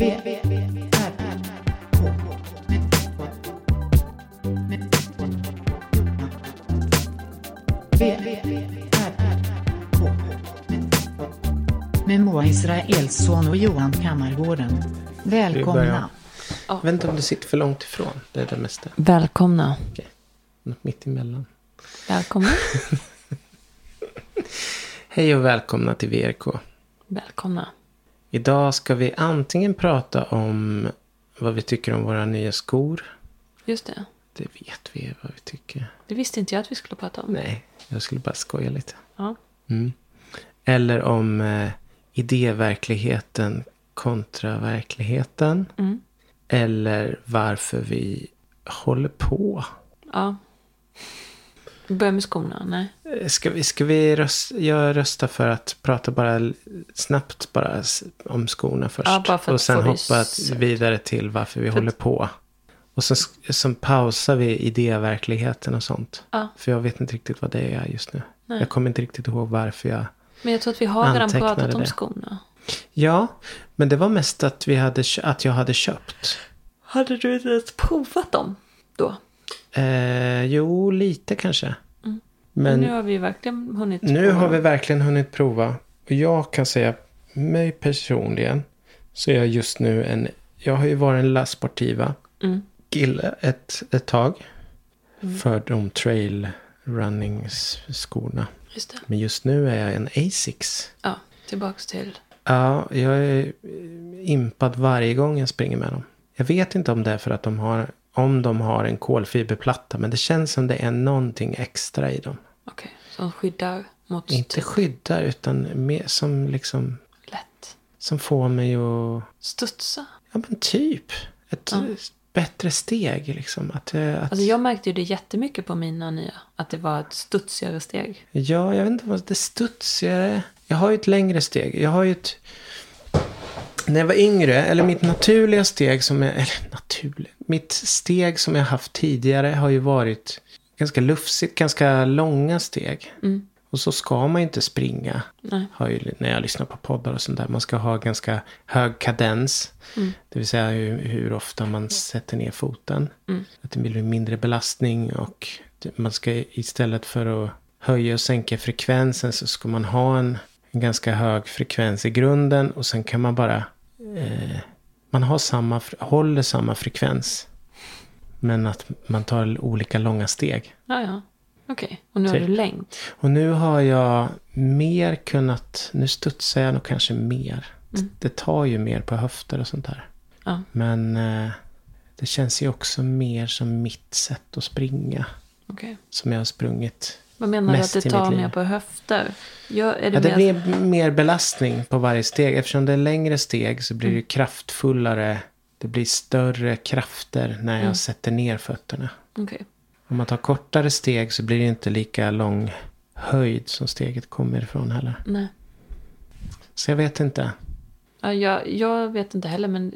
Med Moa Israelsson och Johan Kammargården. Välkomna. Jag vet inte om du sitter för långt ifrån. Det är det mesta. Välkomna. Okej. Något mitt emellan. Välkomna. Hej och välkomna till VRK. Välkomna. Idag ska vi antingen prata om vad vi tycker om våra nya skor. Just det. Det vet vi vad vi tycker. Det visste inte jag att vi skulle prata om. Nej, jag skulle bara skoja lite. Ja. Mm. Eller om eh, idéverkligheten kontra verkligheten. Mm. Eller varför vi håller på. ja. Börja med skorna. Nej. Eh, Ska vi, ska vi rösta, jag rösta för att prata bara snabbt bara om skorna först. Ja, bara för att och sen hoppa vidare till varför vi För håller på. Och sen, sen pausar vi idéverkligheten och sånt. Ja. För jag vet inte riktigt vad det är just nu. Nej. Jag kommer inte riktigt ihåg varför jag... Men jag tror att vi har redan pratat om det. skorna. Ja, men det var mest att, vi hade, att jag hade köpt. Hade du inte ens provat dem då? Eh, jo, lite kanske. Men Men nu har vi verkligen hunnit Nu prova har vi verkligen hunnit prova. Och jag kan säga, mig personligen, så är jag just nu en... Jag har ju varit en La Sportiva Mm. kille ett, ett tag. För de trail running skorna. Just. Men just nu är jag en Asics. Ja, tillbaks till. Ja, jag är impad varje gång jag springer med dem. Jag vet inte om det är för att de har, om de har en kolfiberplatta. Men det känns som det är någonting extra i dem. Okej, som skyddar mot Inte skyddar utan mer som liksom lätt. Som får mig att, Studsa. ja men typ, ett Ja. bättre steg liksom. Att, att, Alltså jag märkte ju det jättemycket på mina nya. Att det var ett studsigare steg. Ja, jag vet inte vad det är studsigare. Jag har ju ett längre steg. Jag har ju ett... När jag var yngre, eller mitt naturliga steg som jag, eller naturligt, mitt steg som jag haft tidigare har ju varit ganska lufsigt, ganska långa steg. Mm. Och så ska man ju inte springa. Har ju, när jag lyssnar på poddar och sånt där. Man ska ha ganska hög kadens. Mm. Det vill säga hur, hur ofta man sätter ner foten. Mm. Att det blir mindre belastning och man ska istället för att höja och sänka frekvensen så ska man ha en, en ganska hög frekvens i grunden och sen kan man bara eh, man har samma, håller samma frekvens. Men att man tar olika långa steg. Ja, ja. Okej. Och nu har Typ. du längd. Och nu har jag mer kunnat, nu studsar jag nog kanske mer. Mm. Det tar ju mer på höfter och sånt där. Ja. Men eh, det känns ju också mer som mitt sätt att springa. Okej. Som jag har sprungit. Vad menar du att det tar mer på höfter? Ja, det, Ja, det mer... blir mer belastning på varje steg. Eftersom det är längre steg så blir Mm. det kraftfullare. Det blir större krafter när jag Mm. sätter ner fötterna. Okej. Om man tar kortare steg så blir det inte lika lång höjd som steget kommer ifrån heller. Nej. Så jag vet inte. Ja, jag, jag vet inte heller, men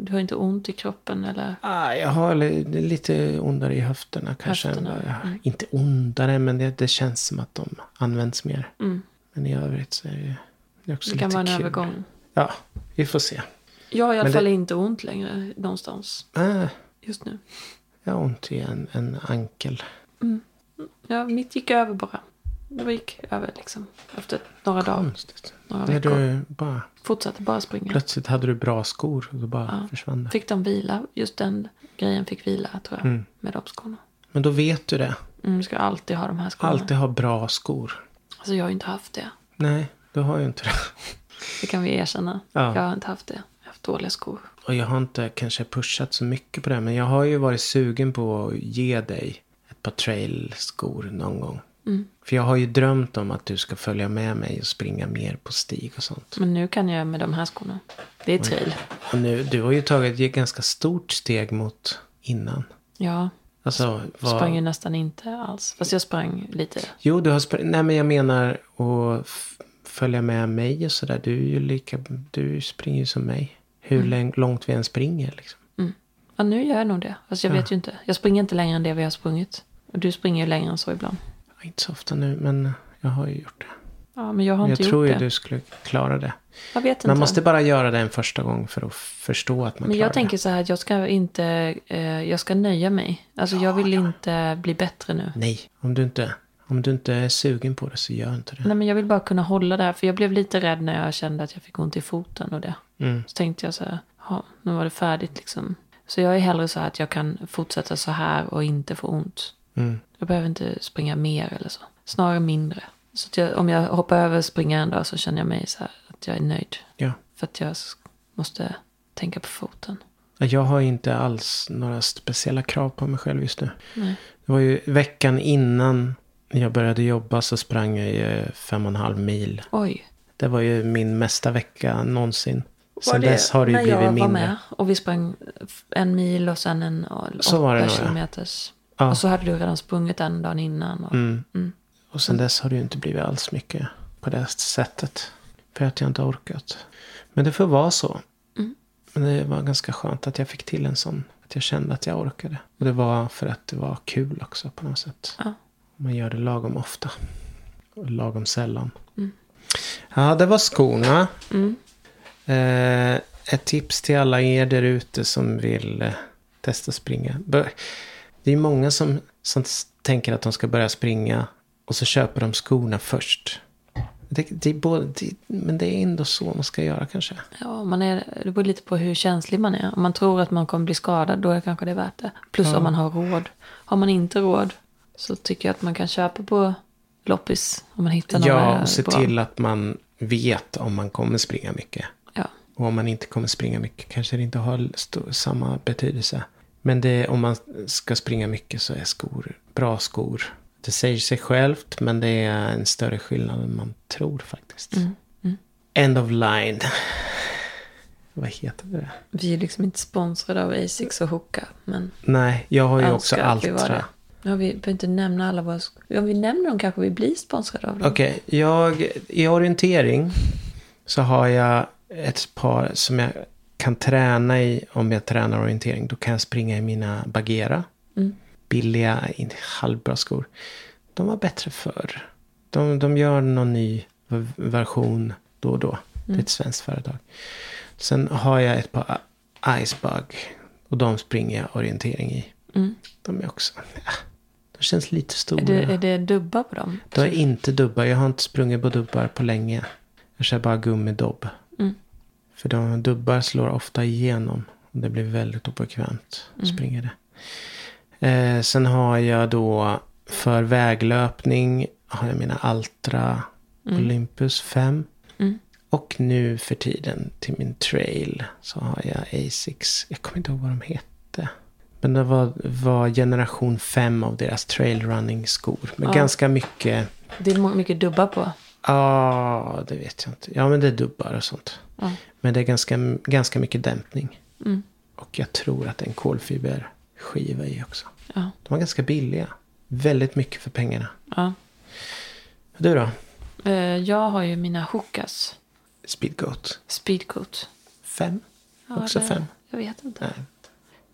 du har inte ont i kroppen eller? Ah, jag har li- lite ondare i höfterna kanske. Höfterna, jag, mm. Inte ondare, men det, det känns som att de används mer. Mm. Men i övrigt så är det, det är också Det kan lite vara en kul. övergång. Ja, vi får se. Jag har i alla fall det- inte ont längre någonstans Ah, just nu. jag har ont i en, en ankel. Ja, mitt gick över bara. Det gick över liksom. Efter några dagar, Konstigt. några När du bara, Fortsatte bara springa. plötsligt hade du bra skor och då bara Ja. försvann det. Fick de vila. Just den grejen fick vila tror jag. Mm. Med de skorna. Men då vet du det. Mm, ska alltid ha de här skorna. Alltid ha bra skor. Alltså jag har ju inte haft det. Nej, du har ju inte det. Det kan vi erkänna. Ja. Jag har inte haft det. Jag har haft dåliga skor. Och jag har inte kanske pushat så mycket på det. Men jag har ju varit sugen på att ge dig ett par trailskor någon gång. Mm. För jag har ju drömt om att du ska följa med mig och springa mer på stig och sånt. Men nu kan jag med de här skorna. Det är trail. Och nu, du har ju tagit ett ganska stort steg mot innan. Ja, Alltså, vad... sprang ju nästan inte alls. Fast jag sprang lite. Jo, du har spr... Nej, men jag menar att följa med mig och sådär. Du är ju lika... Du springer ju som mig. Hur Mm. långt vi än springer liksom. Ja, nu gör jag nog det. Fast jag Ja. vet ju inte. Jag springer inte längre än det vi har sprungit. Och du springer ju längre än så ibland. Ja, Inte så ofta nu, men jag har ju gjort det. Ja, men jag har Jag inte tror gjort ju det. du skulle klara det. Jag vet inte. Man måste bara göra det en första gång för att förstå att man Men klarar jag tänker så här jag ska inte, eh, jag ska nöja mig. Alltså jag vill inte bli bättre nu. det. Nej, om du, inte, om du inte är sugen på det så gör inte det. Nej men jag vill bara kunna hålla det här. För jag blev lite rädd när jag kände att jag fick ont i foten och det. Mm. Så tänkte jag så här, ja, nu var det färdigt liksom. Så jag är hellre så här att jag kan fortsätta så här och inte få ont. Mm. Jag behöver inte springa mer eller så. Snarare mindre. Så jag, om jag hoppar över springa en dag så känner jag mig så här att jag är nöjd. Ja. För att jag måste tänka på foten. Jag har inte alls några speciella krav på mig själv just nu. Nej. Det var ju veckan innan jag började jobba så sprang jag ju fem och en halv mil. Oj. Det var ju min mesta vecka någonsin. Sen Var det dess har det ju när blivit jag mindre. var med och vi sprang en mil och sen en å- Så var det åtta nog, ja. kilometers. Ja. Och så hade du redan sprungit en dagen innan. Och, Mm. Mm. Och sen dess har det ju inte blivit alls mycket på det sättet. För att jag inte har orkat. Men det får vara så. Mm. Men det var ganska skönt att jag fick till en sån. Att jag kände att jag orkade. Och det var för att det var kul också på något sätt. Ja. Man gör det lagom ofta. Och lagom sällan. Mm. Ja, det var skorna. Mm. Eh, ett tips till alla er där ute som vill eh, testa springa. Det är många som, som tänker att de ska börja springa och så köper de skorna först. Det, det är både, det, men det är ändå så man ska göra kanske. Ja, man är, det beror lite på hur känslig man är. Om man tror att man kommer bli skadad, då är kanske det värt det. Plus Ja. om man har råd. Har man inte råd så tycker jag att man kan köpa på loppis. Om man hittar några Ja, och se bra. till att man vet om man kommer springa mycket. Ja. Och om man inte kommer springa mycket kanske det inte har samma betydelse. Men det, om man ska springa mycket så är skor bra skor. Det säger sig självt men det är en större skillnad än man tror faktiskt. Mm. Mm. End of line. Vad heter det? Vi är liksom inte sponsrade av Asics och Hoka. Men Nej, jag har ju också Altra. Ja, vi behöver inte nämna alla våra... sk- Om vi nämner dem kanske vi blir sponsrade av dem. Okej, jag, i orientering så har jag ett par som jag kan träna i om jag tränar orientering. Då kan jag springa i mina Bagheera. Mm. Billiga, halvbra skor. De var bättre förr. De, de gör någon ny version då och då. Det är ett svenskt företag. Sen har jag ett par Icebug. Och de springer jag orientering i. Mm. De är också... Ja, de känns lite stora. Är, det, är det dubbar på dem? Det är inte dubbar. Jag har inte sprungit på dubbar på länge. Jag kör bara gummidobb. Mm. För de dubbar slår ofta igenom. Och det blir väldigt obekvämt att Mm. springa det. Eh, sen har jag då för väglöpning har jag mina Altra Olympus 5. Mm. Och nu för tiden till min trail så har jag Asics. Jag kommer inte ihåg vad de hette. Men det var, var generation 5 av deras trailrunning skor. Med Ja. ganska mycket Det är mycket dubbar på. Ja, det vet jag inte. Ja, men det är dubbar och sånt. Ja. Men det är ganska, ganska mycket dämpning. Mm. Och jag tror att det är en kolfiberskiva i också. Ja. De var ganska billiga. Väldigt mycket för pengarna. ja. Du då? Eh, Jag har ju mina Hokas. Speedgoat. Speedcoat. Fem? Ja, Också det- fem? Jag vet inte. Nej.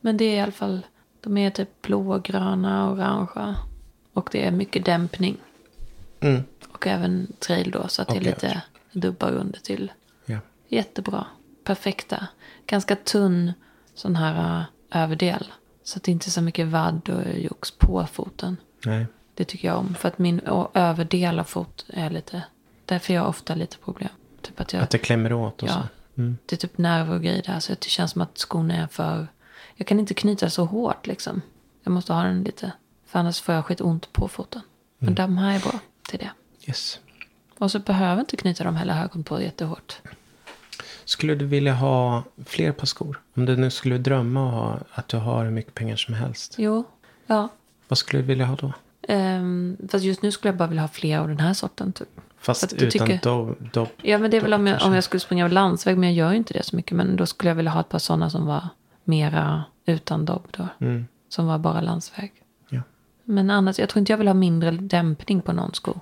Men det är i alla fall, de är typ blågröna, orangea. Och det är mycket dämpning. Mm. Och även trail då, så att det är lite dubbar under till. Ja. Jättebra. Perfekta. Ganska tunn sån här äh, överdel. Så att det inte är så mycket vadd och jox på foten. Nej. Det tycker jag om. För att min överdel av fot är lite... Därför har jag ofta lite problem. Typ att jag... Att det klämmer åt och Ja. så. Mm. Det är typ nerver och grejer där. Så det känns som att skorna är för... Jag kan inte knyta så hårt liksom. Jag måste ha den lite. För annars får jag skitont på foten. Men de här är bra till det. Yes. Och så behöver inte knyta dem heller högon på jättehårt. Skulle du vilja ha fler par skor? Om du nu skulle drömma och ha, att du har hur mycket pengar som helst. Jo, ja. Vad skulle du vilja ha då? Um, fast just nu skulle jag bara vilja ha fler av den här sorten typ. Fast att utan tycker- dobb. dobb. Ja men det är väl om jag, Kanske. om jag skulle springa landsväg. Men jag gör ju inte det så mycket. Men då skulle jag vilja ha ett par sådana som var mera utan dobb då. Mm. Som var bara landsväg. Ja. Men annars, jag tror inte jag vill ha mindre dämpning på någon sko.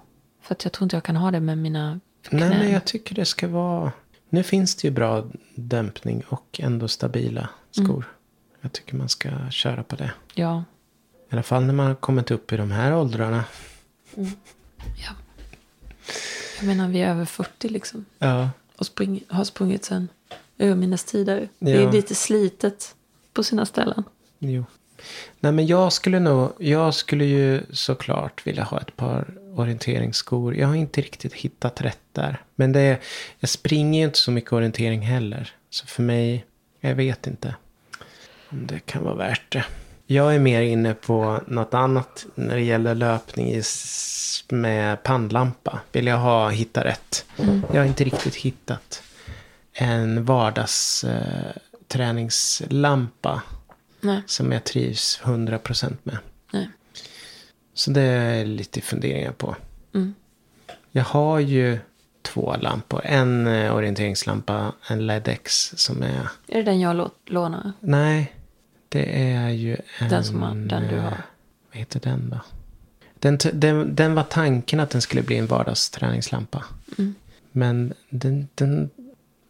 För att jag tror inte jag kan ha det med mina knän. Nej, men jag tycker det ska vara... Nu finns det ju bra dämpning och ändå stabila skor. Mm. Jag tycker man ska köra på det. Ja. I alla fall när man har kommit upp i de här åldrarna. ja. Jag menar, vi är över 40 liksom. Ja. Och spring, har sprungit sen urminnes tider. Det är Ja. lite slitet på sina ställen. Jo. Nej men jag skulle nog, jag skulle ju såklart vilja ha ett par orienteringsskor. Jag har inte riktigt hittat rätt där. Men det, är- jag springer ju inte så mycket orientering heller. Så för mig, jag vet inte om det kan vara värt det. Jag är mer inne på något annat när det gäller löpning med pannlampa. Vill jag ha, hitta rätt. Jag har inte riktigt hittat en vardagsträningslampa. eh, Nej. som jag trivs 100% med. Nej. Så det är lite funderingar på. Mm. Jag har ju två lampor. En eh, orienteringslampa, en LED-X som är... Är det den jag lå- lånar? Nej, det är ju en... Den som man- den du har. eh, Vad heter den då? Den, den, den var tanken att den skulle bli en vardagsträningslampa. Mm. Men den, den,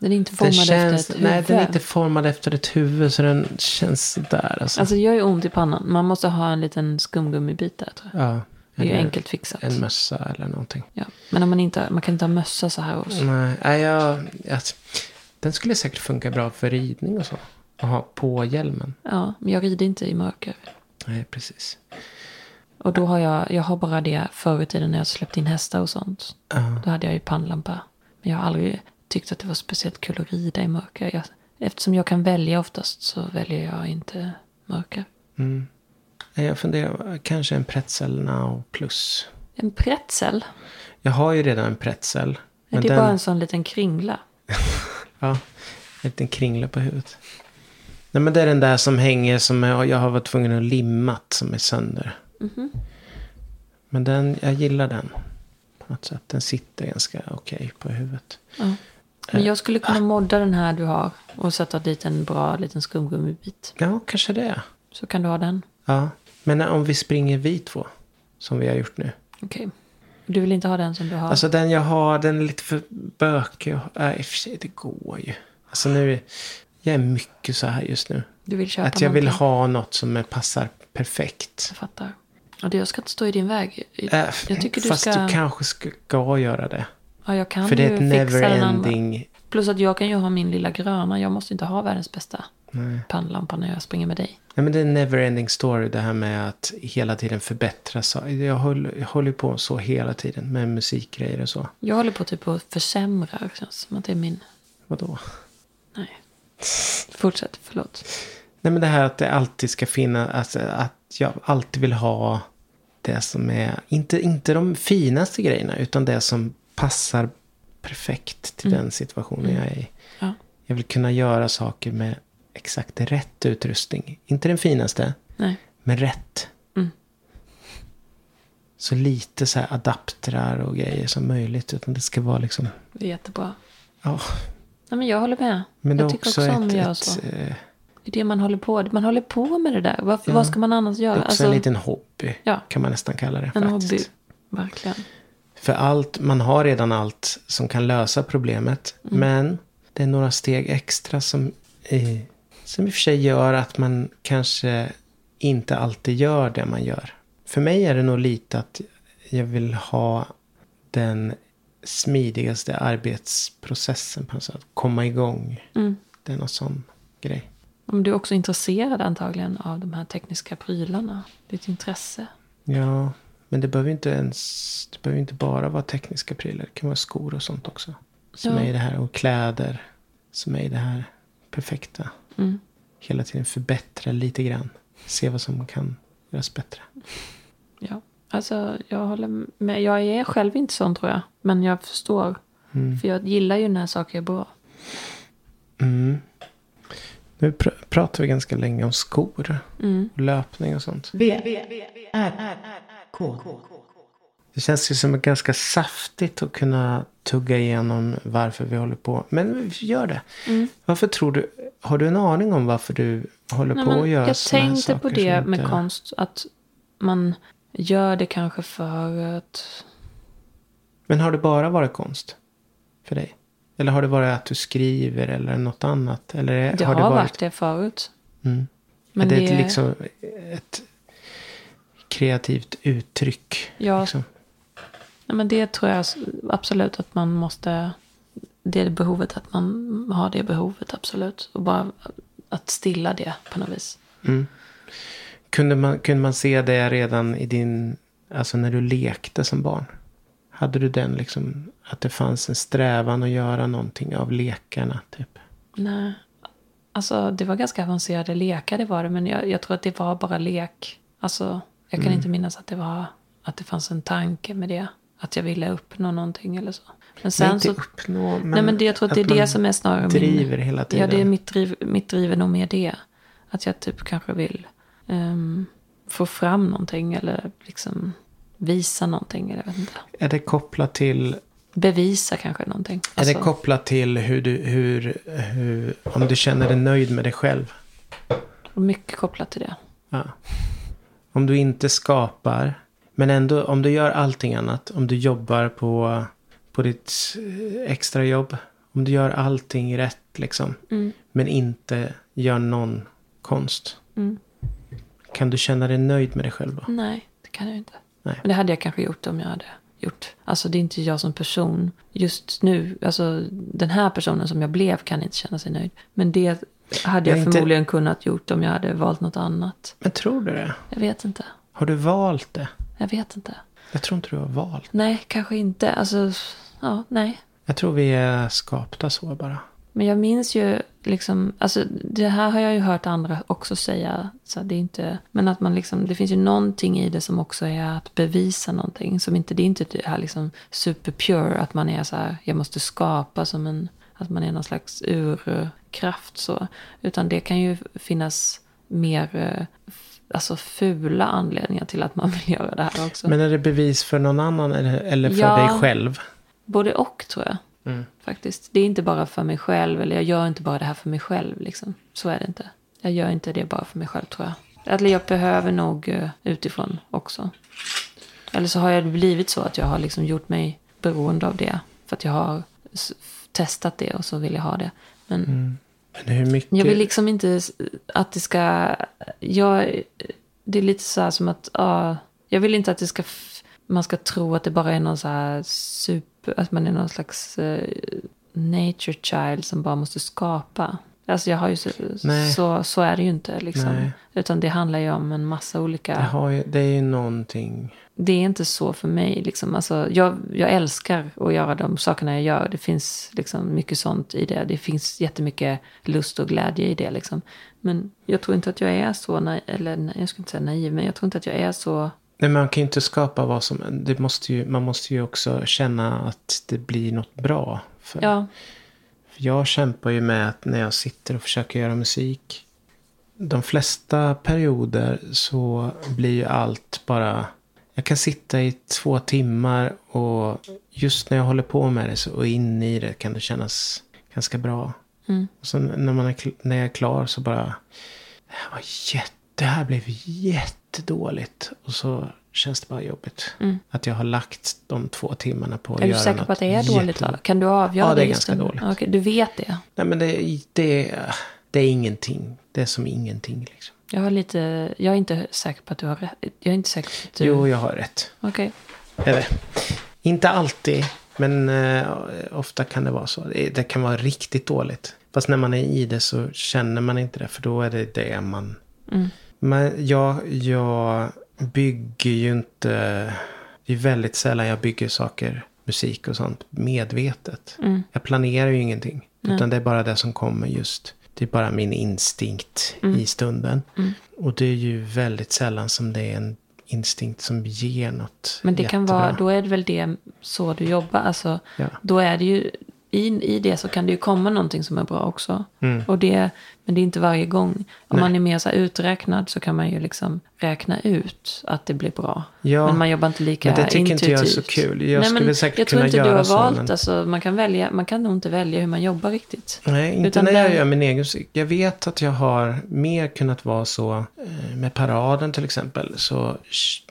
Den är inte formad känns... efter ett huvud. Nej, den är inte formad efter ett huvud så den känns sådär. Alltså. Alltså det gör ju ont i pannan. Man måste ha en liten skumgummibit där tror jag. ja, Det är ju enkelt fixat. En mössa eller någonting. Ja. Men om man, inte, man kan inte ha mössa så här års. Nej, nej, jag, jag, den skulle säkert funka bra för ridning och så. Att ha på hjälmen. Ja, men jag rider inte i mörker. Nej, precis. Och då har jag, jag har bara det förr i tiden när jag släppte in hästar och sånt. Ja. Då hade jag ju pannlampa. Men jag har aldrig tyckt att det var speciellt kul att rida i mörker. Jag, eftersom jag kan välja oftast så väljer jag inte mörker. Mm. Jag funderar, kanske en pretzel now plus. En pretzel? Jag har ju redan en pretzel. Är Men det den, bara en sån liten kringla? Ja, en liten kringla på huvudet. Nej, men det är den där som hänger som jag, jag har varit tvungen att limmat som är sönder. Mhm. Men den, jag gillar den. På något sätt. Den sitter ganska okej på huvudet. Ja. Men jag skulle kunna modda den här du har. Och sätta dit en bra liten skumgummibit. Ja, kanske det. Så kan du ha den. Ja, men om vi springer vi två. Som vi har gjort nu. Okej. Du vill inte ha den som du har? Alltså den jag har, den är lite för bökig. Nej, i och för sig, det går ju. Alltså nu, jag är mycket så här just nu. du vill köpa Att jag vill någonting? ha något som passar perfekt. Jag fattar. Och det, jag ska inte stå i din väg. Äh, Jag tycker du fast ska- du kanske ska göra det. Ja, jag kan För det är ett fixa never den andra. ending. Plus att jag kan ju ha min lilla gröna. Jag måste inte ha världens bästa Nej. pannlampa när jag springer med dig. Nej, men det är en never ending story. Det här med att hela tiden förbättra. Så jag håller, jag håller på så hela tiden med musikgrejer och så. Jag håller på typ att försämra. Känns som att det är min... Vadå? Nej. Fortsätt, förlåt. Nej men det här att det alltid ska finnas, alltså, att jag alltid vill ha det som är, inte, inte de finaste grejerna, utan det som passar perfekt till den situationen jag är i. Ja. Jag vill kunna göra saker med exakt rätt utrustning. Inte den finaste, Nej. men rätt. Mm. Så lite så här adaptrar och grejer som möjligt, utan det ska vara liksom, Det är jättebra. ja. Nej, men jag håller med. Men jag tycker också också om att göra så. eh, Det är det man håller på Man håller på med det där. Varför, Ja. Vad ska man annars det är göra? också Alltså, en liten hobby, Ja. kan man nästan kalla det. en faktiskt. hobby. Verkligen. För allt, man har redan allt som kan lösa problemet. Men det är några steg extra som, eh, som i och för sig gör att man kanske inte alltid gör det man gör. För mig är det nog lite att jag vill ha den smidigaste arbetsprocessen på något sätt. Komma igång. Mm. Det är någon sån grej. Men du är också intresserad antagligen av de här tekniska prylarna. Ditt intresse. Ja, men det behöver inte ens, det behöver inte bara vara tekniska prylar. Det kan vara skor och sånt också. Som Ja. är i det här, och kläder. Som är i det här perfekta. Mm. Hela tiden förbättra lite grann. Se vad som kan göras bättre. Ja. Alltså, jag håller med. Jag är själv inte sån tror jag. Men jag förstår. Mm. För jag gillar ju när saker är bra. Mm. Nu pr- pratar vi ganska länge om skor. Mm. Och löpning och sånt. V, R, K. Det känns ju som ganska saftigt att kunna tugga igenom varför vi håller på. Men vi gör det. Mm. Varför tror du, har du en aning om varför du håller Nej, på att göra jag såna här tänkte på saker det med inte- konst. Att man gör det kanske för att... Men har det bara varit konst? För dig? Eller har det varit att du skriver eller något annat? Eller Det har, det varit det förut. Mm. Men är det, det- Ett, liksom ett kreativt uttryck? Ja, Liksom? Nej, men det tror jag absolut att man måste... Det är behovet, att man har det behovet, absolut. Och bara att stilla det på något vis. Kunde man, kunde man se det redan i din, alltså när du lekte som barn? Hade du den liksom, att det fanns en strävan att göra någonting av lekarna typ? Nej. Alltså det var ganska avancerade lekar det var det. Men jag, jag tror att det var bara lek. Alltså jag kan inte minnas att det var att det fanns en tanke med det. Att jag ville uppnå någonting eller så. Men sen inte så... uppnå, men nej men det, jag tror att det är det som är snarare driver min... hela tiden. Ja, det är mitt driv, mitt driv är nog mer det. Att jag typ kanske vill ehm, få fram någonting eller liksom visa någonting. Eller jag vet inte. Är det kopplat till Bevisa kanske någonting. Är det Alltså, kopplat till hur du, hur, hur, om du känner dig nöjd med dig själv? mycket kopplat till det. Ja. Om du inte skapar, men ändå om du gör allting annat. Om du jobbar på, på ditt eh, extra jobb. Om du gör allting rätt liksom. Mm. Men inte gör någon konst. Mm. Kan du känna dig nöjd med dig själv då? Nej, det kan jag inte. Nej. Men det hade jag kanske gjort om jag hade gjort. Alltså det är inte jag som person. Just nu, alltså den här personen som jag blev kan inte känna sig nöjd. Men det hade jag, Jag är inte- förmodligen kunnat gjort om jag hade valt något annat. Men tror du det? Jag vet inte. Har du valt det? Jag vet inte. Jag tror inte du har valt. Nej, kanske inte. Alltså, ja, nej. Jag tror vi är skapta så bara. Men jag minns ju liksom, alltså det här har jag ju hört andra också säga. Så det är inte, men att man liksom, det finns ju någonting i det som också är att bevisa någonting. Som inte, det är inte det här liksom super pure, att man är så här, jag måste skapa som en, att man är någon slags urkraft så. Utan det kan ju finnas mer, eh, alltså fula anledningar till att man vill göra det här också. Men är det bevis för någon annan eller, eller för Ja. dig själv? Både och tror jag. Mm. Faktiskt. Det är inte bara för mig själv. Eller jag gör inte bara det här för mig själv. Liksom. Så är det inte. Jag gör inte det bara för mig själv tror jag. Eller jag behöver nog eh, utifrån också. Eller så har jag blivit så att jag har liksom gjort mig beroende av det. För att jag har testat det och så vill jag ha det. Men Men hur mycket? jag vill liksom inte att det ska... Jag, det är lite så här som att... ja, jag vill inte att det ska... Man ska tro att det bara är någon så här super... Att man är någon slags eh, nature child som bara måste skapa. Alltså jag har ju så, så, så är det ju inte liksom. Nej. Utan det handlar ju om en massa olika... Det, ju, det är ju någonting. Det är inte så för mig. Liksom. Alltså, jag, jag älskar att göra de sakerna jag gör. Det finns liksom mycket sånt i det. Det finns jättemycket lust och glädje i det. Liksom. Men jag tror inte att jag är så naiv. Eller jag ska inte säga naiv. Men jag tror inte att jag är så... Nej, man kan ju inte skapa vad som... Det måste ju, man måste ju också känna att det blir något bra. För, Ja, jag kämpar ju med att när jag sitter och försöker göra musik. De flesta perioder så blir ju allt bara... Jag kan sitta i två timmar och just när jag håller på med det så, och inne i det kan det kännas ganska bra. Mm. Och sen när, man är, när jag är klar så bara... Det här, var jätte, det här blev jättedåligt. Och så känns det bara jobbigt. Att jag har lagt de två timmarna på att Mm. är du göra säker något på att det är dåligt då? jättebra. Kan du avgöra Ja, det är just ganska dåligt. Okej, du vet det? Nej men det, det, det är ingenting. Det är som ingenting liksom. Jag, har lite, jag är inte säker på att du har rätt. Jag är inte säker på att du... Jo, jag har rätt. Okej. Eller, inte alltid, men eh, ofta kan det vara så. Det, det kan vara riktigt dåligt. Fast när man är i det så känner man inte det, för då är det det man... Men jag, jag bygger ju inte... Det är väldigt sällan jag bygger saker, musik och sånt, medvetet. Jag planerar ju ingenting. Utan det är bara det som kommer just. Det är bara min instinkt i stunden. Och det är ju väldigt sällan som det är en instinkt som ger något Men det kan jättebra. vara, då är det väl det så du jobbar. Alltså, Ja. Då är det ju, i, i det så kan det ju komma någonting som är bra också. Mm. Och det, men det är inte varje gång. Om man är mer så uträknad så kan man ju liksom räkna ut att det blir bra. Ja, men man jobbar inte lika men det tycker inte intuitivt. jag är så kul. Jag skulle men säkert jag tror kunna inte göra du har så, valt. men- Alltså, man, kan välja, man kan nog inte välja hur man jobbar riktigt. Nej, inte Utan när jag den- gör min egen musik. Jag vet att jag har mer kunnat vara så eh, med paraden till exempel. Så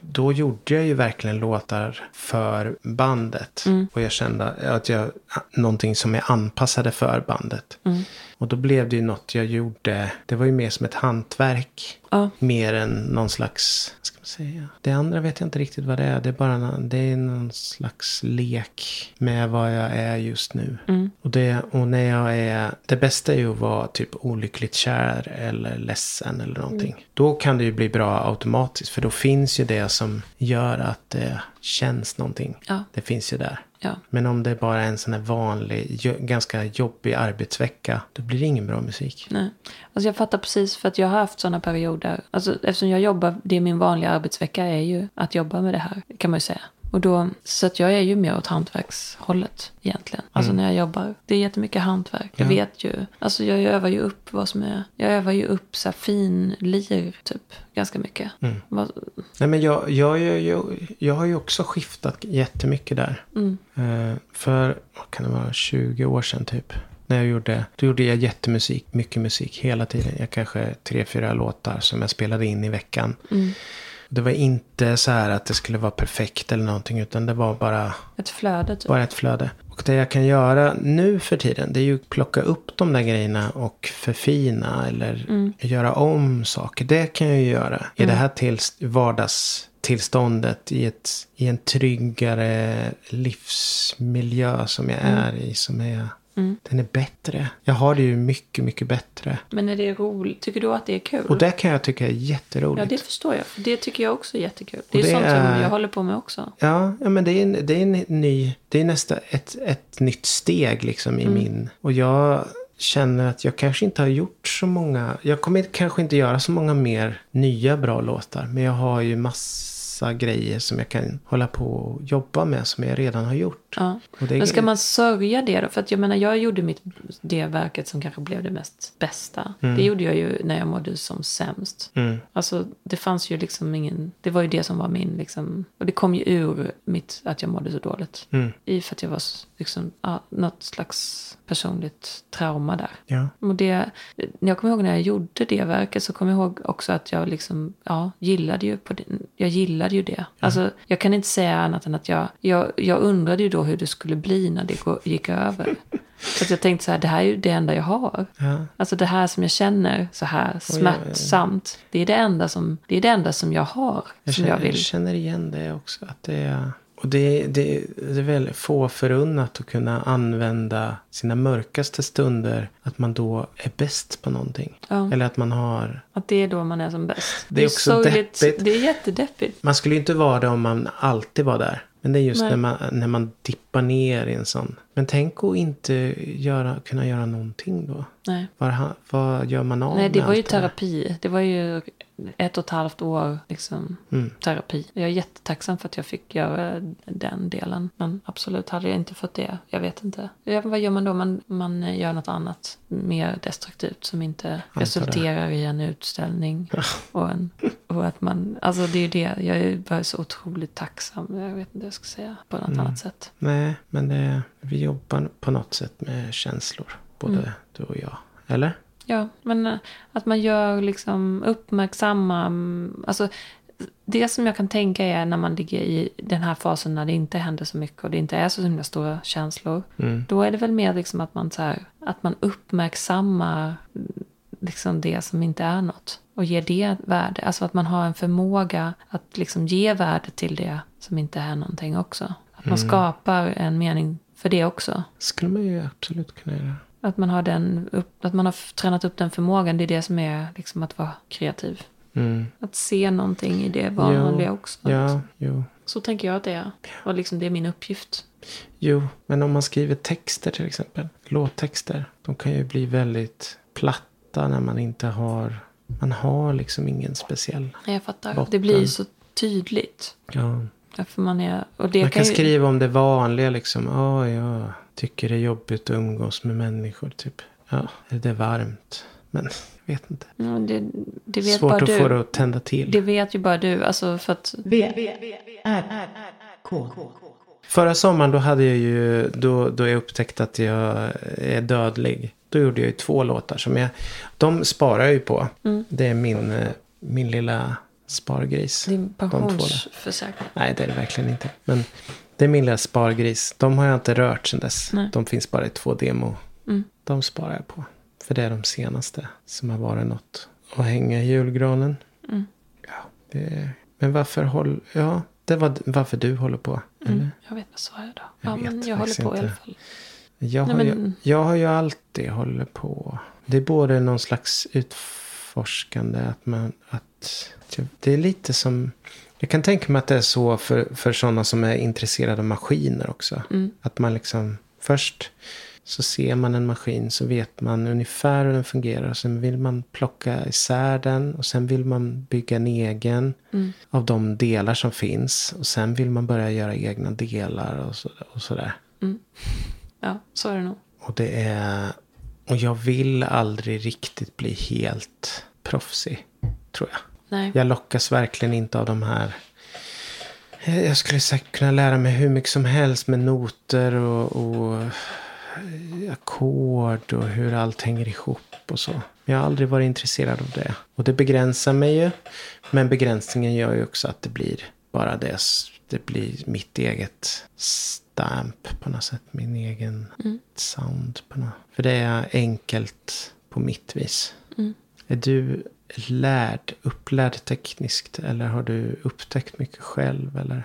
då gjorde jag ju verkligen låtar för bandet. Mm. Och jag kände att jag, någonting som är anpassade för bandet. Mm. Och då blev det ju något jag gjorde. Det var ju mer som ett hantverk. Ja. Mer än någon slags, vad ska man säga? Det andra vet jag inte riktigt vad det är. Det är bara någon, det är någon slags lek med vad jag är just nu. Mm. Och, det, och när jag är, det bästa är ju att vara typ olyckligt kär eller ledsen eller någonting. Mm. Då kan det ju bli bra automatiskt. För då finns ju det som gör att det känns någonting. Ja. Det finns ju där. Ja. Men om det bara är en sån här vanlig, ganska jobbig arbetsvecka. Då blir det ingen bra musik. Nej. Alltså jag fattar precis för att jag har haft sådana perioder. Alltså eftersom jag jobbar, det är min vanliga arbetsvecka är ju att jobba med det här kan man ju säga. Och då, så att jag är ju mer åt hantverkshållet egentligen. Alltså när jag jobbar. Det är jättemycket hantverk. Jag Mm. Ja. vet ju. Alltså jag övar ju upp vad som är. Jag övar ju upp så här fin lir typ. Ganska mycket. Mm. Vad, Nej men jag, jag, jag, jag, jag har ju också skiftat jättemycket där. mm, Eh, för, vad kan det vara, 20 år sedan typ. När jag gjorde, då gjorde jag jättemusik, mycket musik hela tiden. Jag kanske tre, fyra låtar som jag spelade in i veckan. mm. Det var inte så här att det skulle vara perfekt eller någonting. Utan det var bara, Ett flöde typ. bara ett flöde. Och det jag kan göra nu för tiden. Det är ju att plocka upp de där grejerna och förfina. Eller Mm. göra om saker. Det kan jag ju göra. I det här tills, vardagstillståndet. I, ett, I en tryggare livsmiljö som jag är i. Som är, Mm. Den är bättre. Jag har det ju mycket, mycket bättre. Men är det roligt? Tycker du att det är kul? Och det kan jag tycka är Ja, jätteroligt. det förstår jag. För det tycker jag också är jättekul. Det är det sånt är- som jag håller på med också. Ja, ja men det är, en, det är en ny, det är nästa ett, ett nytt steg liksom i Mm. min. Och jag känner att jag kanske inte har gjort så många, jag kommer kanske inte göra så många mer nya bra låtar. Men jag har ju massa grejer som jag kan hålla på och jobba med som jag redan har gjort. Ja. Det är- Men ska man sörja det då? För att jag menar, jag gjorde mitt, det verket som kanske blev det mest bästa. Det gjorde jag ju när jag mådde som sämst. Mm. Alltså det fanns ju liksom ingen, det var ju det som var min liksom, och det kom ju ur mitt, att jag mådde så dåligt. Mm. I för att jag var liksom, ja, något slags personligt trauma där. Ja. Och det, jag kommer ihåg när jag gjorde det verket så kommer jag ihåg också att jag liksom, ja, gillade ju på det. Jag gillade ju det. Alltså, jag kan inte säga annat än att jag, jag, jag undrade ju då hur det skulle bli när det gick över. Så jag tänkte så här, det här är ju det enda jag har. Ja. Alltså det här som jag känner så här smärtsamt. Det är det enda som, det är det enda som jag har. Jag som känner, jag vill. känner igen det också. Att det är, och det, det, det är väl få förunnat att kunna använda sina mörkaste stunder. Att man då är bäst på någonting. Ja. Eller att man har... Att det är då man är som bäst. Det är också sorgligt. deppigt. Det är jättedeppigt. Man skulle ju inte vara det om man alltid var där. Men det är just Nej. när man, när man dippar ner i en sån. Men tänk att inte göra, kunna göra någonting då. Nej. Vad, vad gör man av Nej, det med var ju allt där? terapi. Det var ju ett och ett halvt år liksom, Mm. terapi. Jag är jättetacksam för att jag fick göra den delen. Men absolut, hade jag inte fått det, jag vet inte. Ja, vad gör man då? Man, man gör något annat mer destruktivt som inte det. resulterar i en utställning. och, en, och att man, alltså det är ju det, jag är bara så otroligt tacksam. Jag vet inte vad jag ska säga på något Mm. annat sätt. Nej, men det, vi jobbar på något sätt med känslor. Både Mm. du och jag. Eller? Ja, men eh, att man gör liksom uppmärksamma, mm, alltså det som jag kan tänka är när man ligger i den här fasen när det inte händer så mycket och det inte är så himla stora känslor. Mm. Då är det väl mer liksom att man, så här, att man uppmärksammar mm, liksom det som inte är något. Och ger det värde. Alltså att man har en förmåga att liksom ge värde till det som inte är någonting också. Att man skapar en mening för det också. skulle man ju absolut kunna göra. Att man har, den upp, att man har tränat upp den förmågan. Det är det som är liksom att vara kreativ. Mm. Att se någonting i det vanliga också. Ja, jo. Så tänker jag att det är. Och liksom det är min uppgift. Jo, men om man skriver texter till exempel. Låttexter. De kan ju bli väldigt platta när man inte har... Man har liksom ingen speciell... Nej, jag fattar. Botten. Det blir ju så tydligt. Ja. Därför man är... Och det Man kan ju, skriva om det vanliga liksom. Åh, jag tycker det är jobbigt att umgås med människor typ. Ja, det är varmt. Men jag vet inte. Ja, det, det vet Svårt bara att du. få det att tända till. Det vet ju bara du. Alltså för att... V, R, K. Förra sommaren då hade jag ju, då, då jag upptäckte att jag är dödlig. Då gjorde jag ju två låtar som jag, de sparar jag ju på. Mm. Det är min, eh, min lilla spargris. Din pensionsförsäkring. Nej, det är det verkligen inte. Men det är min lilla spargris. De har jag inte rört sedan dess. Nej. De finns bara i två demo. Mm. De sparar jag på. För det är de senaste som har varit något att hänga i julgranen. Mm. Ja, det, men varför håller... Ja, det var varför du håller på. Eller? Mm. Jag vet vad sa jag då? Jag Ja, vet men jag håller på i alla inte. fall. Jag, Nej, har ju, men- jag har ju alltid hållit på. Det är både någon slags utforskande. Att man, att, det är lite som... Jag kan tänka mig att det är så för, för sådana som är intresserade av maskiner också. Mm. Att man liksom först så ser man en maskin så vet man ungefär hur den fungerar. Och sen vill man plocka isär den. Och sen vill man bygga en egen Mm. av de delar som finns. Och sen vill man börja göra egna delar och, så, och sådär. Ja, så är det nog. Och det är... Och jag vill aldrig riktigt bli helt proffsig. Tror jag. Nej. Jag lockas verkligen inte av de här... Eh, Jag skulle säkert kunna lära mig hur mycket som helst med noter och, och eh, ackord och hur allt hänger ihop och så. Jag har aldrig varit intresserad av det. Och det begränsar mig ju. Men begränsningen gör ju också att det blir bara det. Det blir mitt eget stamp på något sätt. Min egen sound på något. För det är enkelt på mitt vis. Mm. Är du lärd, upplärd tekniskt? Eller har du upptäckt mycket själv? Eller?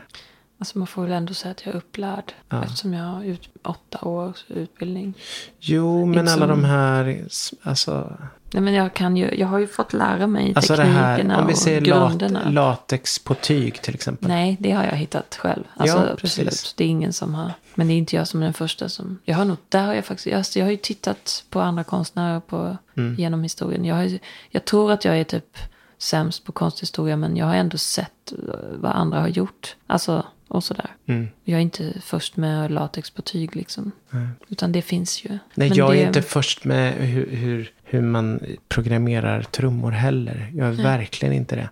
Alltså man får väl ändå säga att jag är upplärd. Ja. Eftersom jag har ut, åtta års utbildning. Jo, men Inte alla de här... Alltså, Nej men jag kan ju, jag har ju fått lära mig alltså det teknikerna här, om vi och säger lat, grunderna. latex på tyg till exempel. Nej, det har jag hittat själv. Alltså, Ja, precis. absolut. Det är ingen som har. Men det är inte jag som är den första som. Jag har nog, där har jag faktiskt. Alltså, jag har ju tittat på andra konstnärer på, Mm. genom historien. Jag, har, jag tror att jag är typ sämst på konsthistoria. Men jag har ändå sett eh, vad andra har gjort. Alltså, och sådär. Mm. Jag är inte först med latex på tyg liksom. Nej. Utan det finns ju. Nej, Men jag det, är inte först med hur, hur, hur man programmerar trummor heller. Jag är verkligen inte det.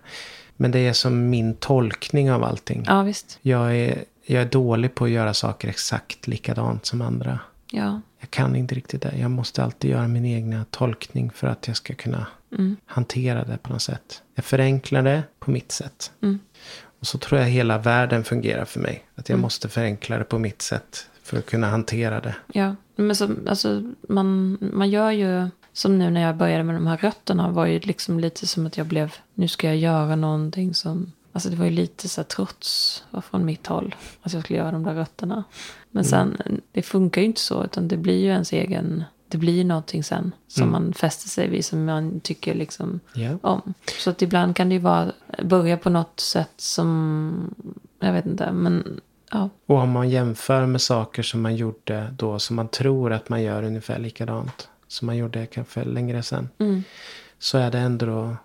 Men det är som min tolkning av allting. Ja, visst. Jag, är, jag är dålig på att göra saker exakt likadant som andra. Ja. Jag kan inte riktigt det. Jag måste alltid göra min egna tolkning för att jag ska kunna Mm. hantera det på något sätt. Jag förenklar det på mitt sätt. Mm. Och så tror jag hela världen fungerar för mig. Att jag måste förenkla det på mitt sätt för att kunna hantera det. Ja, men så, alltså, man, man gör ju, som nu när jag började med de här rötterna, var ju liksom lite som att jag blev, nu ska jag göra någonting som, alltså det var ju lite så här trots från mitt håll, att jag skulle göra de där rötterna. Men sen, det funkar ju inte så, utan det blir ju ens egen, det blir ju någonting sen som man fäster sig vid, som man tycker liksom Ja. om. Så att ibland kan det ju vara, börja på något sätt som, jag vet inte, men ja. Och om man jämför med saker som man gjorde då som man tror att man gör ungefär likadant. Som man gjorde kanske längre sedan. Mm. Så är det ändå då,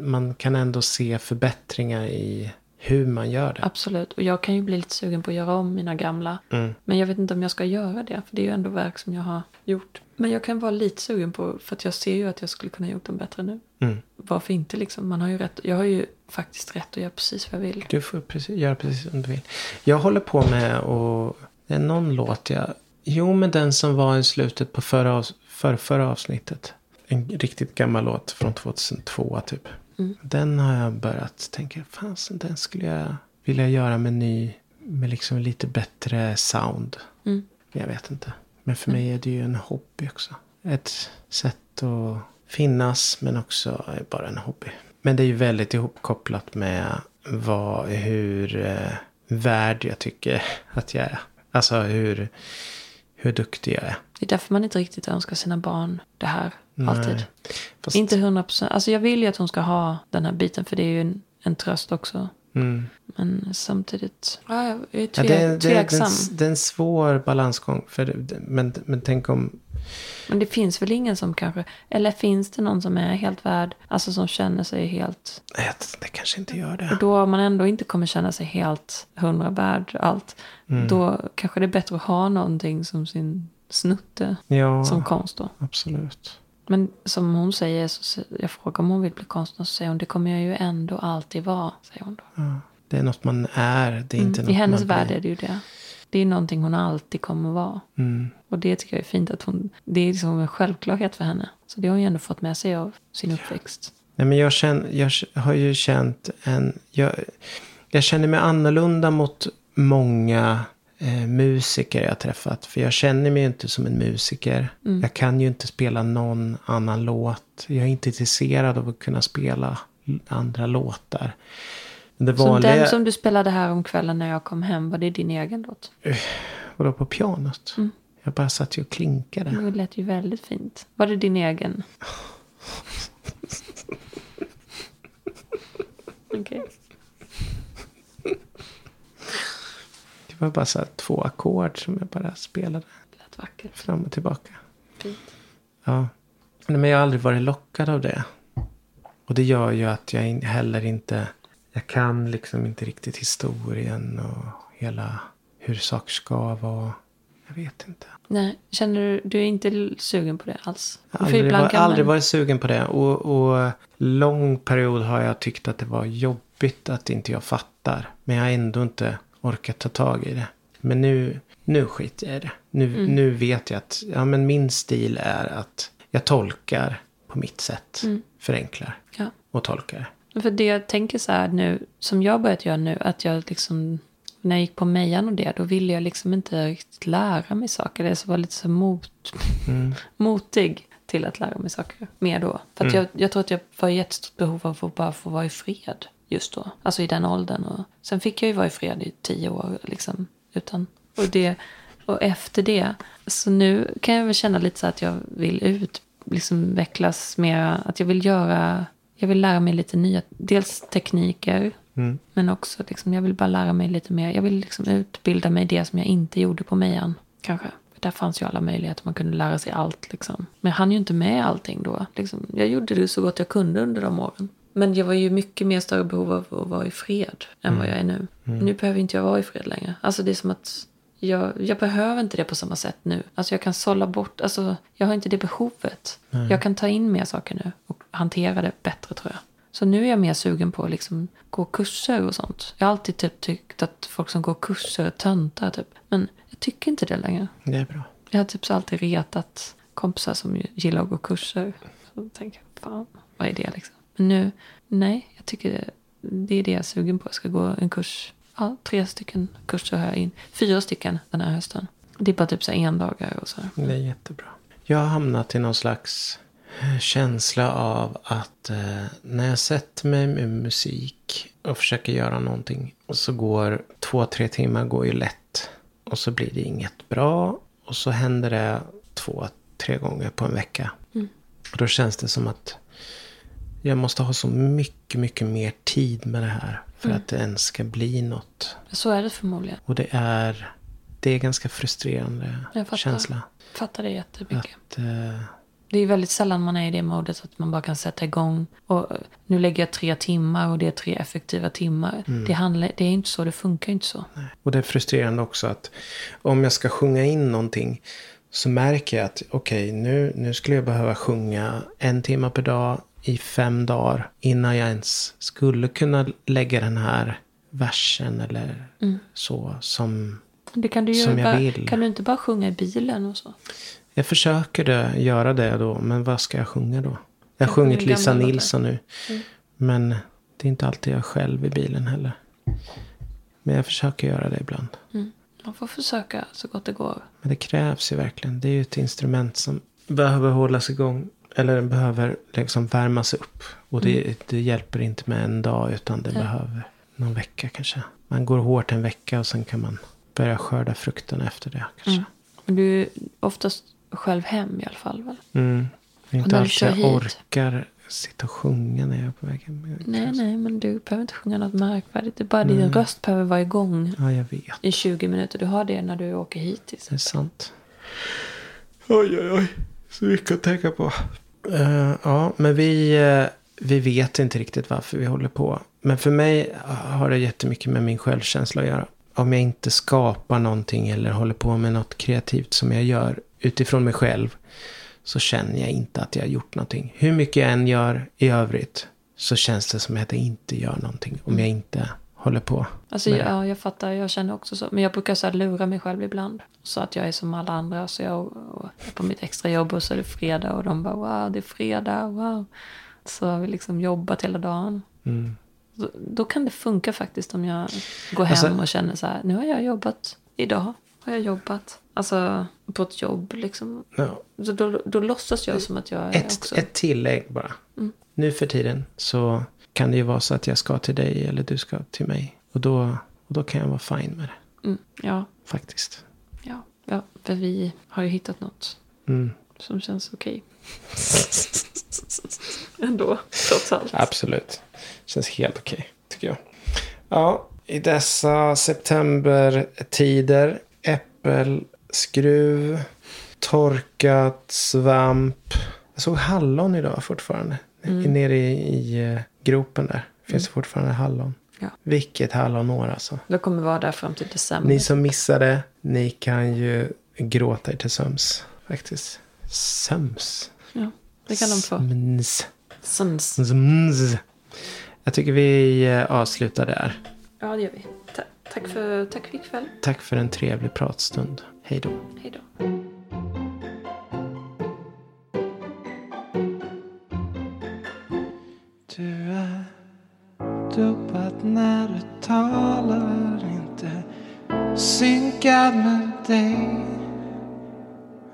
man, kan ändå se förbättringar i hur man gör det. Absolut. Och jag kan ju bli lite sugen på att göra om mina gamla. Mm. Men jag vet inte om jag ska göra det. För det är ju ändå verk som jag har gjort. Men jag kan vara lite sugen på. För att jag ser ju att jag skulle kunna gjort dem bättre nu. Mm. Varför inte liksom? Man har ju rätt. Jag har ju faktiskt rätt att göra precis vad jag vill. Du får precis, göra precis som du vill. Jag håller på med och det är någon låt jag... Jo, men den som var i slutet på förra, av, för, förra avsnittet. En riktigt gammal låt från 2002 typ. Mm. Den har jag börjat tänka, fan den skulle jag vilja göra med ny, med liksom lite bättre sound. Mm. Jag vet inte. Men för mig är det ju en hobby också. Ett sätt att finnas men också bara en hobby. Men det är ju väldigt ihopkopplat med vad, hur eh, värd jag tycker att jag är. Alltså hur, hur duktig jag är. Det är därför man inte riktigt önskar sina barn det här. Nej. Alltid. Fast, Inte hundra procent. Alltså jag vill ju att hon ska ha den här biten. För det är ju en, en tröst också. Mm. Men samtidigt. Ja, jag är Ja, tve, det, är- det, det, tveksam. en, det är en svår balansgång. För det, men, men tänk om... Men det finns väl ingen som kanske, eller finns det någon som är helt värd, alltså som känner sig helt, Nej, det kanske inte gör och det. då om man ändå inte kommer känna sig helt hundra värd allt, Mm. då kanske det är bättre att ha någonting som sin snutte, Ja, som konst då. absolut. Men som hon säger, så, jag frågar om hon vill bli konstnär, så säger hon, det kommer jag ju ändå alltid vara, säger hon då. Ja, det är något man är. Det är inte Mm. I hennes värld är det ju det. Det är någonting hon alltid kommer vara. Mm. Och det tycker jag är fint att hon, det är liksom en självklarhet för henne. Så det har hon ju ändå fått med sig av sin uppväxt. Nej, men jag, känner, jag har ju känt en... Jag, jag känner mig annorlunda mot många eh, musiker jag träffat. För jag känner mig ju inte som en musiker. Mm. Jag kan ju inte spela någon annan låt. Jag är inte intresserad av att kunna spela andra låtar. Det Så vanliga, den som du spelade här om kvällen när jag kom hem, var det din egen låt? vadå på pianot? Mm. Jag bara satt ju och klinkade. Det lät ju väldigt fint. Var det din egen? Okej. Det var bara så här två ackord som jag bara spelade lät vackert. fram och tillbaka. Fint. Ja. Men jag har aldrig varit lockad av det. Och det gör ju att jag heller inte... Jag kan liksom inte riktigt historien och hela hur saker ska vara. Jag vet inte. Nej, känner du, du är inte sugen på det alls? Jag har aldrig, var, aldrig varit sugen på det. Och, och lång period har jag tyckt att det var jobbigt att inte jag fattar. Men jag har ändå inte orkat ta tag i det. Men nu, nu skiter jag i det. Nu, Mm. nu vet jag att ja, men min stil är att jag tolkar på mitt sätt. Mm. Förenklar Ja. och tolkar. För det jag tänker så här nu, som jag börjat göra nu, att jag liksom, när jag gick på Mejan och det, då ville jag liksom inte riktigt lära mig saker. Det var lite så mot, Mm. motig till att lära mig saker mer då. För att jag, jag tror att jag var i jättestort behov av att bara få vara i fred just då. Alltså i den åldern. Och sen fick jag ju vara i fred i tio år liksom. Utan, och, det, och efter det, så nu kan jag väl känna lite så att jag vill ut, liksom vecklas mer, att jag vill göra, jag vill lära mig lite nya, dels tekniker, Mm. men också liksom, jag vill bara lära mig lite mer. Jag vill liksom utbilda mig det som jag inte gjorde på Mejan. Kanske. Där fanns ju alla möjligheter. Man kunde lära sig allt. Liksom. Men jag hann ju inte med allting då. Liksom. Jag gjorde det så gott jag kunde under de åren. Men jag var ju mycket mer större behov av att vara i fred än vad jag är nu. Nu behöver inte jag vara i fred längre. Alltså det är som att jag, jag behöver inte det på samma sätt nu. Alltså jag kan sålla bort, alltså jag har inte det behovet. Jag kan ta in mer saker nu och hantera det bättre tror jag. Så nu är jag mer sugen på att liksom gå kurser och sånt. Jag har alltid typ tyckt att folk som går kurser är töntar typ. Men jag tycker inte det längre. Det är bra. Jag har typ så alltid retat kompisar som gillar att gå kurser. Så tänker jag, fan, vad är det liksom? Nu, nej, jag tycker det, är det jag är sugen på. Jag ska gå en kurs, ja, tre stycken kurser har jag in. Fyra stycken den här hösten. Det är bara typ så här endagar och så. Det är jättebra. Jag har hamnat i någon slags eh, känsla av att eh, när jag sätter mig med musik och försöker göra någonting och så går två, tre timmar går ju lätt. Och så blir det inget bra. Och så händer det två, tre gånger på en vecka. Och då känns det som att jag måste ha så mycket, mycket mer tid med det här. För att det ens ska bli något. Så är det förmodligen. Och det är, det är ganska frustrerande Jag fattar. känsla. Fattar det jättemycket. Att, eh, Det är väldigt sällan man är i det modet att man bara kan sätta igång. Och eh, nu lägger jag tre timmar och det är tre effektiva timmar. Det, handlar, det är inte så, det funkar inte så. och det är frustrerande också att om jag ska sjunga in någonting så märker jag att okej, nu, nu skulle jag behöva sjunga en timme per dag i fem dagar innan jag ens skulle kunna lägga den här versen eller så som Det kan du, Som jag bara, vill. kan du inte bara sjunga i bilen och så? Jag försöker det, göra det då, men vad ska jag sjunga då? Jag har sjunger sjungit Lisa. Nilsson nu. Men det är inte alltid jag själv i bilen heller. Men jag försöker göra det ibland. Man får försöka så gott det går. Men det krävs ju verkligen. Det är ju ett instrument som behöver hållas igång. Eller den behöver liksom värmas upp. Och det, det hjälper inte med en dag utan det behöver någon vecka kanske. Man går hårt en vecka och sen kan man börja skörda frukten efter det kanske. Men du är oftast själv hem i alla fall väl? Mm. Inte alltid jag hit? orkar sitta och sjunga när jag är på väg hem. Nej, nej, men du behöver inte sjunga något märkvärdigt. Det är bara din Mm. röst behöver vara igång Ja, jag vet. i 20 minuter. Du har det när du åker hit. Det är sant. Oj, oj, oj. Så mycket att tänka på. Uh, ja, men vi, uh, vi vet inte riktigt varför vi håller på. Men för mig har det jättemycket med min självkänsla att göra. Om jag inte skapar någonting eller håller på med något kreativt som jag gör utifrån mig själv. Så känner jag inte att jag har gjort någonting. Hur mycket jag än gör i övrigt. Så känns det som att jag inte gör någonting. Om jag inte håller på. Alltså, jag, ja, jag fattar, jag känner också så. Men jag brukar så här lura mig själv ibland. Så att jag är som alla andra. Så jag och, är på mitt extra jobb och så är det fredag. Och de bara wow, det är fredag, wow. Så har vi liksom jobbat hela dagen. Mm. Då, då kan det funka faktiskt om jag går hem Alltså- och känner så här. Nu har jag jobbat idag har jag jobbat. Alltså på ett jobb liksom. Ja. Så då, då låtsas jag som att jag är Ett, också... ett tillägg bara. Nu för tiden så kan det ju vara så att jag ska till dig eller du ska till mig. Och då, och då kan jag vara fine med det. Mm, ja, Faktiskt. ja, ja, för vi har ju hittat något Mm. som känns okej. Ändå, trots allt. Absolut. Känns helt okej, tycker jag. Ja, i dessa septembertider. Äppelskruv. Torkat svamp. Jag såg hallon idag fortfarande. Nere i, i eh, gropen där. Finns det fortfarande hallon. Ja. Vilket hallonår alltså. Jag kommer vara där fram till december. Ni som missade, ni kan ju gråta er till söms. Faktiskt. Söms. Ja, det kan de få. Sms. Sons. Sms. Jag tycker vi eh, avslutar där. Ja, det gör vi. Ta- tack, för, tack för ikväll. Tack för en trevlig pratstund. Hej då. Hej då. Dubbad när du talar inte synkad med dig.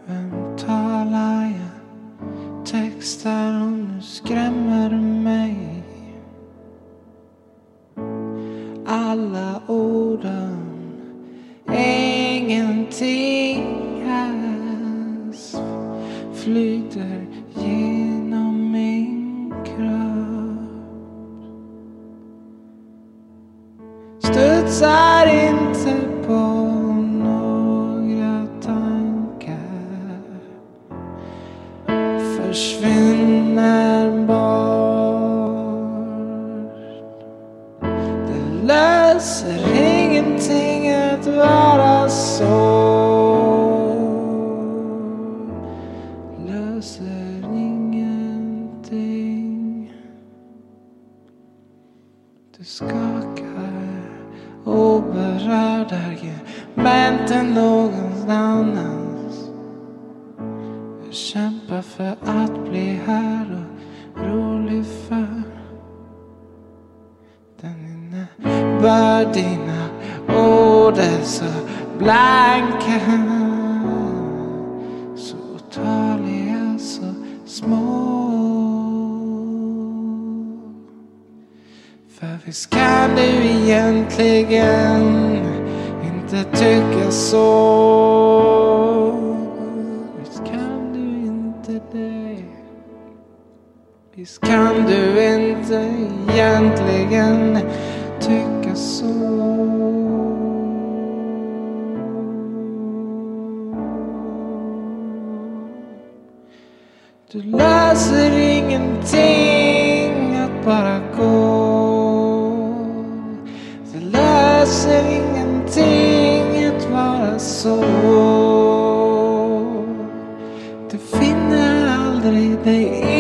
Vem talar jag textar och nu skrämmer du mig. Alla orden, ingenting Studsar Visst kan du inte egentligen tycka så. Du löser ingenting att bara gå. Du löser ingenting att vara så. Du finner aldrig dig